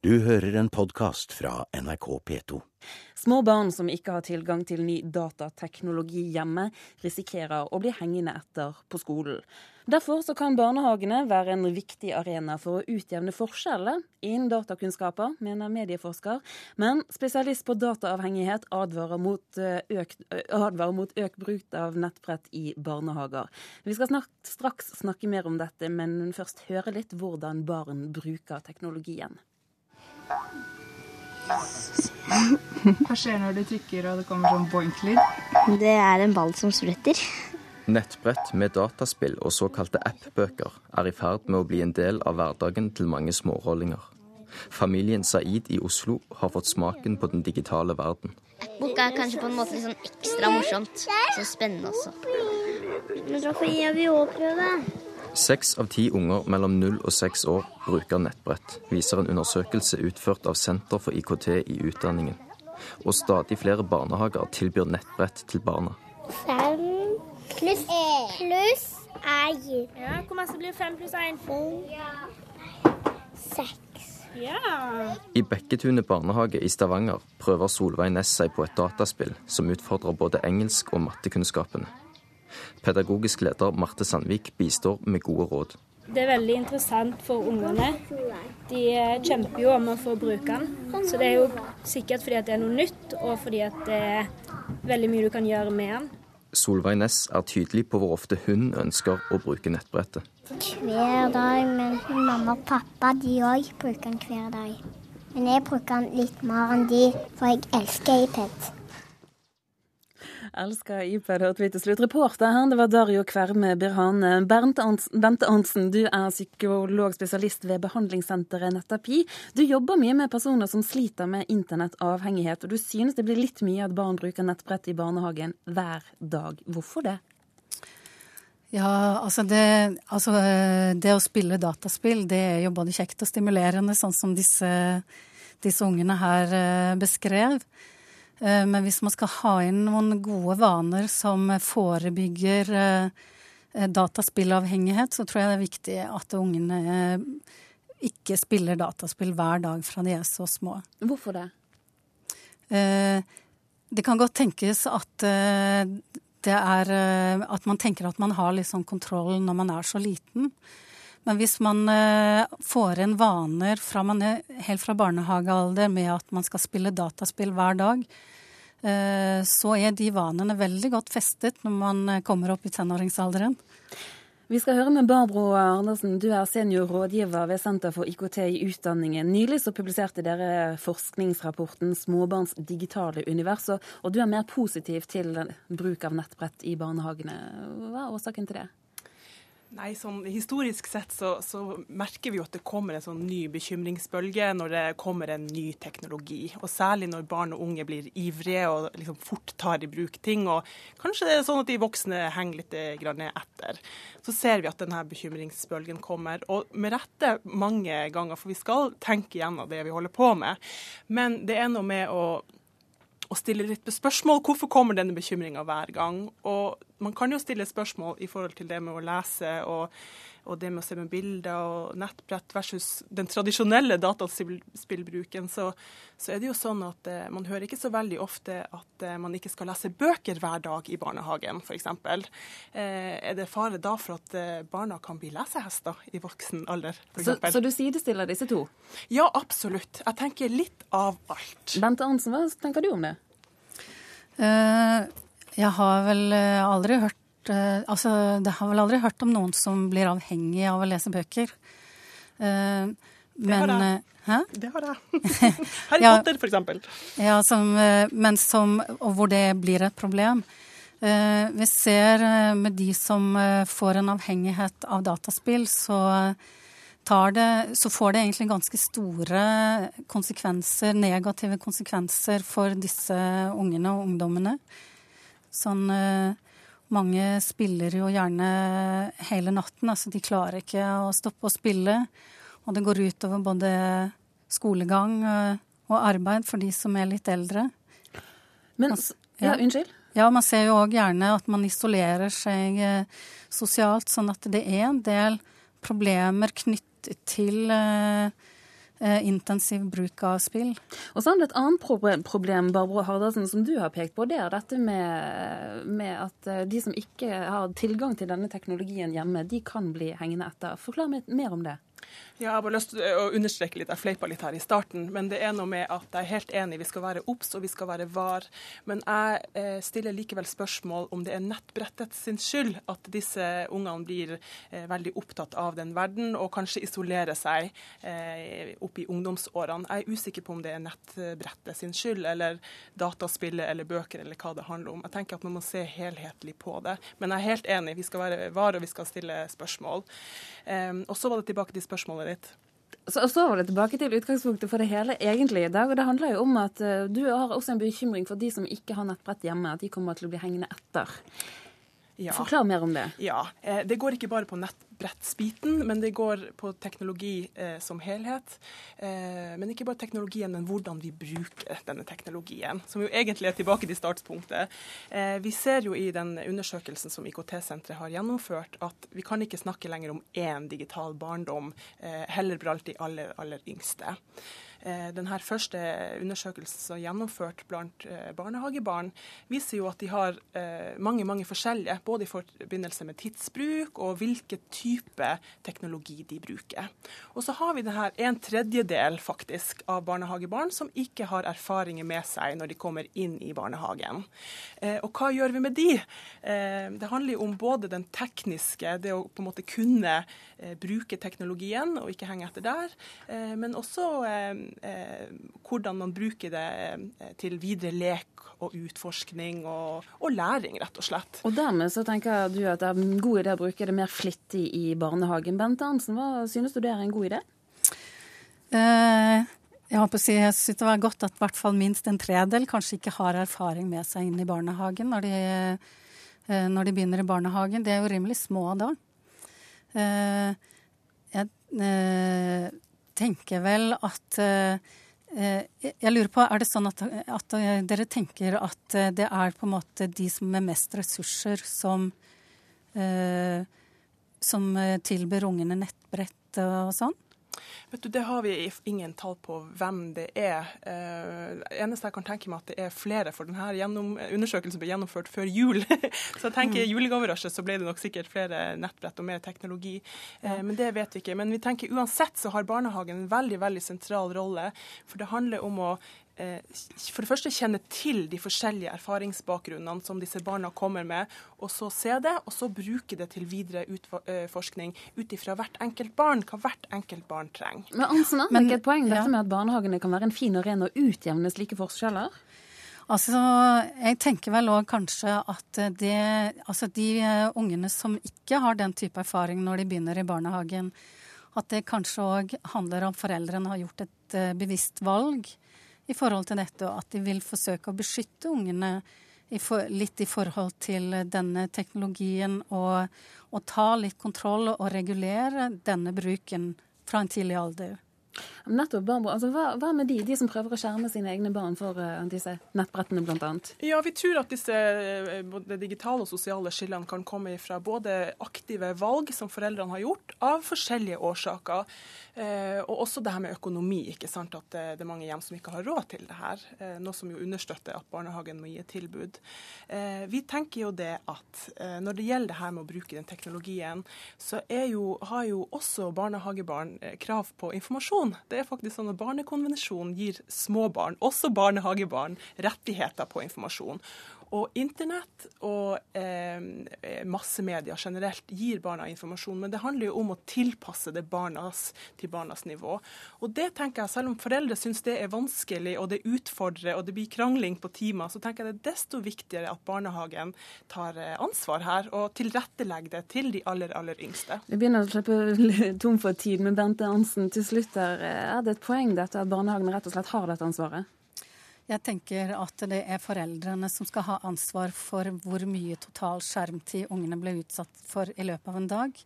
Du hører en podkast fra NRK P2. Små barn som ikke har tilgang til ny datateknologi hjemme, risikerer å bli hengende etter på skolen. Derfor kan barnehagene være en viktig arena for å utjevne forskjeller innen datakunnskaper, mener medieforsker. Men spesialist på dataavhengighet advarer mot, eh, økt, advarer mot økt bruk av nettbrett i barnehager. Vi skal straks snakke mer om dette, men først høre litt hvordan barn bruker teknologien. Hva skjer når du trykker og det kommer sånn boink-lyd? Det er en ball som spretter. Nettbrett med dataspill og såkalte app-bøker er i ferd med å bli en del av hverdagen til mange smårollinger. Familien Saeed i Oslo har fått smaken på den digitale verden. Boka er kanskje på en måte litt sånn ekstra morsomt. Så spennende også. Men da får jeg prøve. Seks av ti unger mellom null og seks år bruker nettbrett, viser en undersøkelse utført av Senter for IKT i utdanningen. Og stadig flere barnehager tilbyr nettbrett til barna. Fem pluss pluss én. Ja, Hvor masse blir fem pluss én? Seks. Ja. I Bekketunet barnehage i Stavanger prøver Solveig Næss seg på et dataspill som utfordrer både engelsk- og mattekunnskapene. Pedagogisk leder Marte Sandvik bistår med gode råd. Det er veldig interessant for ungene. De kjemper jo om å få bruke den. Så det er jo sikkert fordi at det er noe nytt, og fordi at det er veldig mye du kan gjøre med den. Solveig Næss er tydelig på hvor ofte hun ønsker å bruke nettbrettet. Hver dag, men mamma og pappa de òg bruker den hver dag. Men jeg bruker den litt mer enn de, for jeg elsker iPad. Elsker iPad, hørte vi til slutt. Reporter her, det var Dario Kverme Birhane. Bente Arntzen, du er psykologspesialist ved behandlingssenteret Nettapi. Du jobber mye med personer som sliter med internettavhengighet, og du synes det blir litt mye at barn bruker nettbrett i barnehagen hver dag. Hvorfor det? Ja, altså det, altså det, å spille dataspill, det er jo både kjekt og stimulerende, sånn som disse, disse ungene her eh, beskrev. Eh, men hvis man skal ha inn noen gode vaner som forebygger eh, dataspillavhengighet, så tror jeg det er viktig at ungene ikke spiller dataspill hver dag fra de er så små. Hvorfor det? Det kan godt tenkes at det er at man tenker at man har litt sånn kontroll når man er så liten. Men hvis man får inn vaner fra man er helt fra barnehagealder med at man skal spille dataspill hver dag, så er de vanene veldig godt festet når man kommer opp i tenåringsalderen. Vi skal høre med Barbro Andersen, du er senior rådgiver ved Senter for IKT i utdanningen. Nylig så publiserte dere forskningsrapporten 'Småbarns digitale univers', og du er mer positiv til bruk av nettbrett i barnehagene. Hva er årsaken til det? Nei, sånn Historisk sett så, så, merker vi jo at det kommer en sånn ny bekymringsbølge når det kommer en ny teknologi. Og særlig når barn og unge blir ivrige og liksom fort tar i bruk ting. Og kanskje det er sånn at de voksne henger litt etter. Så ser vi at denne bekymringsbølgen kommer. Og med rette mange ganger, for vi skal tenke gjennom det vi holder på med. Men det er noe med å og stille litt spørsmål. Hvorfor kommer denne bekymringa hver gang? Og man kan jo stille spørsmål i forhold til det med å lese og, og det med å se med bilder og nettbrett versus den tradisjonelle dataspillbruken. Så, så er det jo sånn at eh, man hører ikke så veldig ofte at eh, man ikke skal lese bøker hver dag i barnehagen, f.eks. Eh, er det fare da for at eh, barna kan bli lesehester i voksen alder? Så, så, du sidestiller disse to? Ja, absolutt. Jeg tenker litt av alt. Bente Arntzen, hva tenker du om det? Uh, jeg har vel aldri hørt uh, Altså, det har vel aldri hørt om noen som blir avhengig av å lese bøker. Men det har jeg. Hæ? Det har jeg. Harry ja, Potter, for eksempel. Ja, som, men som Og hvor det blir et problem. Vi ser med de som får en avhengighet av dataspill, så det, så får det egentlig ganske store konsekvenser, negative konsekvenser for disse ungene og ungdommene. Sånn Mange spiller jo gjerne hele natten, altså de klarer ikke å stoppe å spille. Og det går utover både skolegang og arbeid for de som er litt eldre. Men, ja, unnskyld? Ja, man ser jo òg gjerne at man isolerer seg sosialt, sånn at det er en del problemer knyttet til eh, intensiv bruk av spill. Og så er det et annet problem Barbro Hardasson, som du har pekt på. Det er dette med, med, at eh, de som ikke har tilgang til denne teknologien hjemme, de kan bli hengende etter. Forklar mer om det. Ja, jeg har bare lyst til å understreke litt, jeg fleipa litt her i starten, men det er noe med at jeg er helt enig, vi skal være obs og vi skal være var. Men jeg eh, stiller likevel spørsmål om det er nettbrettet sin skyld at disse ungene blir eh, veldig opptatt av den verden og kanskje isolerer seg eh, opp i ungdomsårene. Jeg er usikker på om det er nettbrettet sin skyld eller dataspillet eller bøker eller hva det handler om. Jeg tenker at man må se helhetlig på det. Men jeg er helt enig, vi skal være var og vi skal stille spørsmål. Um, og så var det tilbake til spørsmålet ditt. Så, så var det tilbake til utgangspunktet for det hele egentlig i dag. og Det handler jo om at uh, du har også en bekymring for de som ikke har nettbrett hjemme, at de kommer til å bli hengende etter. Ja. Forklar mer om det. Ja, eh, Det går ikke bare på nettbrettsbiten, men det går på teknologi eh, som helhet. Eh, men ikke bare teknologien, men hvordan vi bruker denne teknologien. Som jo egentlig er tilbake til startpunktet. Eh, vi ser jo i den undersøkelsen som IKT-senteret har gjennomført, at vi kan ikke snakke lenger om én digital barndom, eh, heller blant de aller, aller yngste. Eh, denne første undersøkelsen som er gjennomført blant eh, barnehagebarn, viser jo at de har eh, mange mange forskjellige, både i forbindelse med tidsbruk og hvilken type teknologi de bruker. Og så har vi det her en tredjedel faktisk av barnehagebarn som ikke har erfaringer med seg når de kommer inn i barnehagen. Og hva gjør vi med de? Det handler jo om både den tekniske, det å på en måte kunne bruke teknologien og ikke henge etter der, men også hvordan man bruker det eh, til videre lek og utforskning og, og, læring, rett og slett. Og Dermed så tenker du at det er en god idé å bruke det mer flittig i barnehagen. Bente Hansen, hva synes du det er en god idé? Eh, jeg håper å si, jeg synes det var godt at hvert fall minst en tredel kanskje ikke har erfaring med seg inn i barnehagen når de, uh, når de begynner i barnehagen. De er jo rimelig små da. Jeg tenker vel at eh, jeg lurer på, Er det sånn at, at, dere tenker at det er på en måte de som med mest ressurser, som, eh, som tilbyr ungene nettbrett og sånn? Vet du, Det har vi ingen tall på hvem det er. Uh, eneste jeg kan tenke meg at det er flere, for denne gjennom, undersøkelsen ble gjennomført før jul. så jeg tenker mm. julegaverasje så ble det nok sikkert flere nettbrett og mer teknologi. Uh, men det vet vi ikke. Men vi tenker uansett så har barnehagen en veldig, veldig sentral rolle. For det handler om å Eh, for det første kjenne til de forskjellige erfaringsbakgrunnene som disse barna kommer med, og så se det, og så bruke det til videre utforskning ut ifra hvert enkelt barn, hva hvert enkelt barn trenger. Men Ansen, det ikke et poeng dette med at barnehagene kan være en fin arena å utjevne slike forskjeller? Altså, Jeg tenker vel òg kanskje at det, altså de eh, ungene som ikke har den type erfaring når de begynner i barnehagen, at det kanskje òg handler om foreldrene har gjort et bevisst valg i forhold til dette, og at de vil forsøke å beskytte ungene i for, litt i forhold til denne teknologien, og, og ta litt kontroll og regulere denne bruken fra en tidlig alder. Nettopp, Barbara. Altså, hva, hva, med de, de som prøver å skjerme sine egne barn for uh, disse nettbrettene bl.a.? Ja, vi tror at disse eh, både digitale og sosiale skillene kan komme fra både aktive valg som foreldrene har gjort, av forskjellige årsaker. Eh, og også det her med økonomi. ikke sant? At det, det, er mange hjem som ikke har råd til det her. Eh, noe som jo understøtter at barnehagen må gi et tilbud. Eh, vi tenker jo det at eh, når det gjelder det her med å bruke den teknologien, så jo, har jo også barnehagebarn krav på informasjon. Det er faktisk sånn at Barnekonvensjonen gir småbarn, også barnehagebarn, rettigheter på informasjon. Og internett og eh, massemedia generelt gir barna informasjon, men det handler jo om å tilpasse det barnas, til barnas nivå. Og det tenker jeg, Selv om foreldre syns det er vanskelig og det utfordrer og det blir krangling på timer, så tenker jeg det er desto viktigere at barnehagen tar eh, ansvar her og tilrettelegger det til de aller, aller yngste. Vi begynner å slippe tom for tid, men Bente Arnsen, til slutt her, er det et poeng dette at barnehagene rett og slett har dette ansvaret? Jeg tenker at det er foreldrene som skal ha ansvar for hvor mye total skjermtid ungene ble utsatt for i løpet av en dag.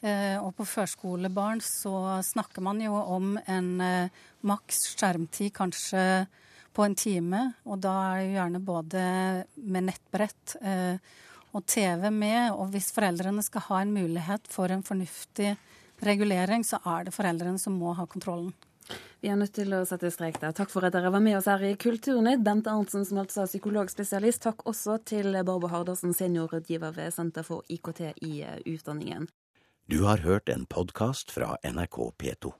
Eh, og på førskolebarn så snakker man jo om en eh, maks skjermtid kanskje på en time. Og da er det jo gjerne både med nettbrett eh, og TV med. Og hvis foreldrene skal ha en mulighet for en fornuftig regulering, så er det foreldrene som må ha kontrollen. Vi er nødt til å sette strek der. Takk for at dere var med oss her i Kulturnytt. Bente Arntzen, som altså er psykologspesialist. Takk også til Barbo Hardersen, seniorrådgiver ved Senter for IKT i utdanningen. Du har hørt en podkast fra NRK P2.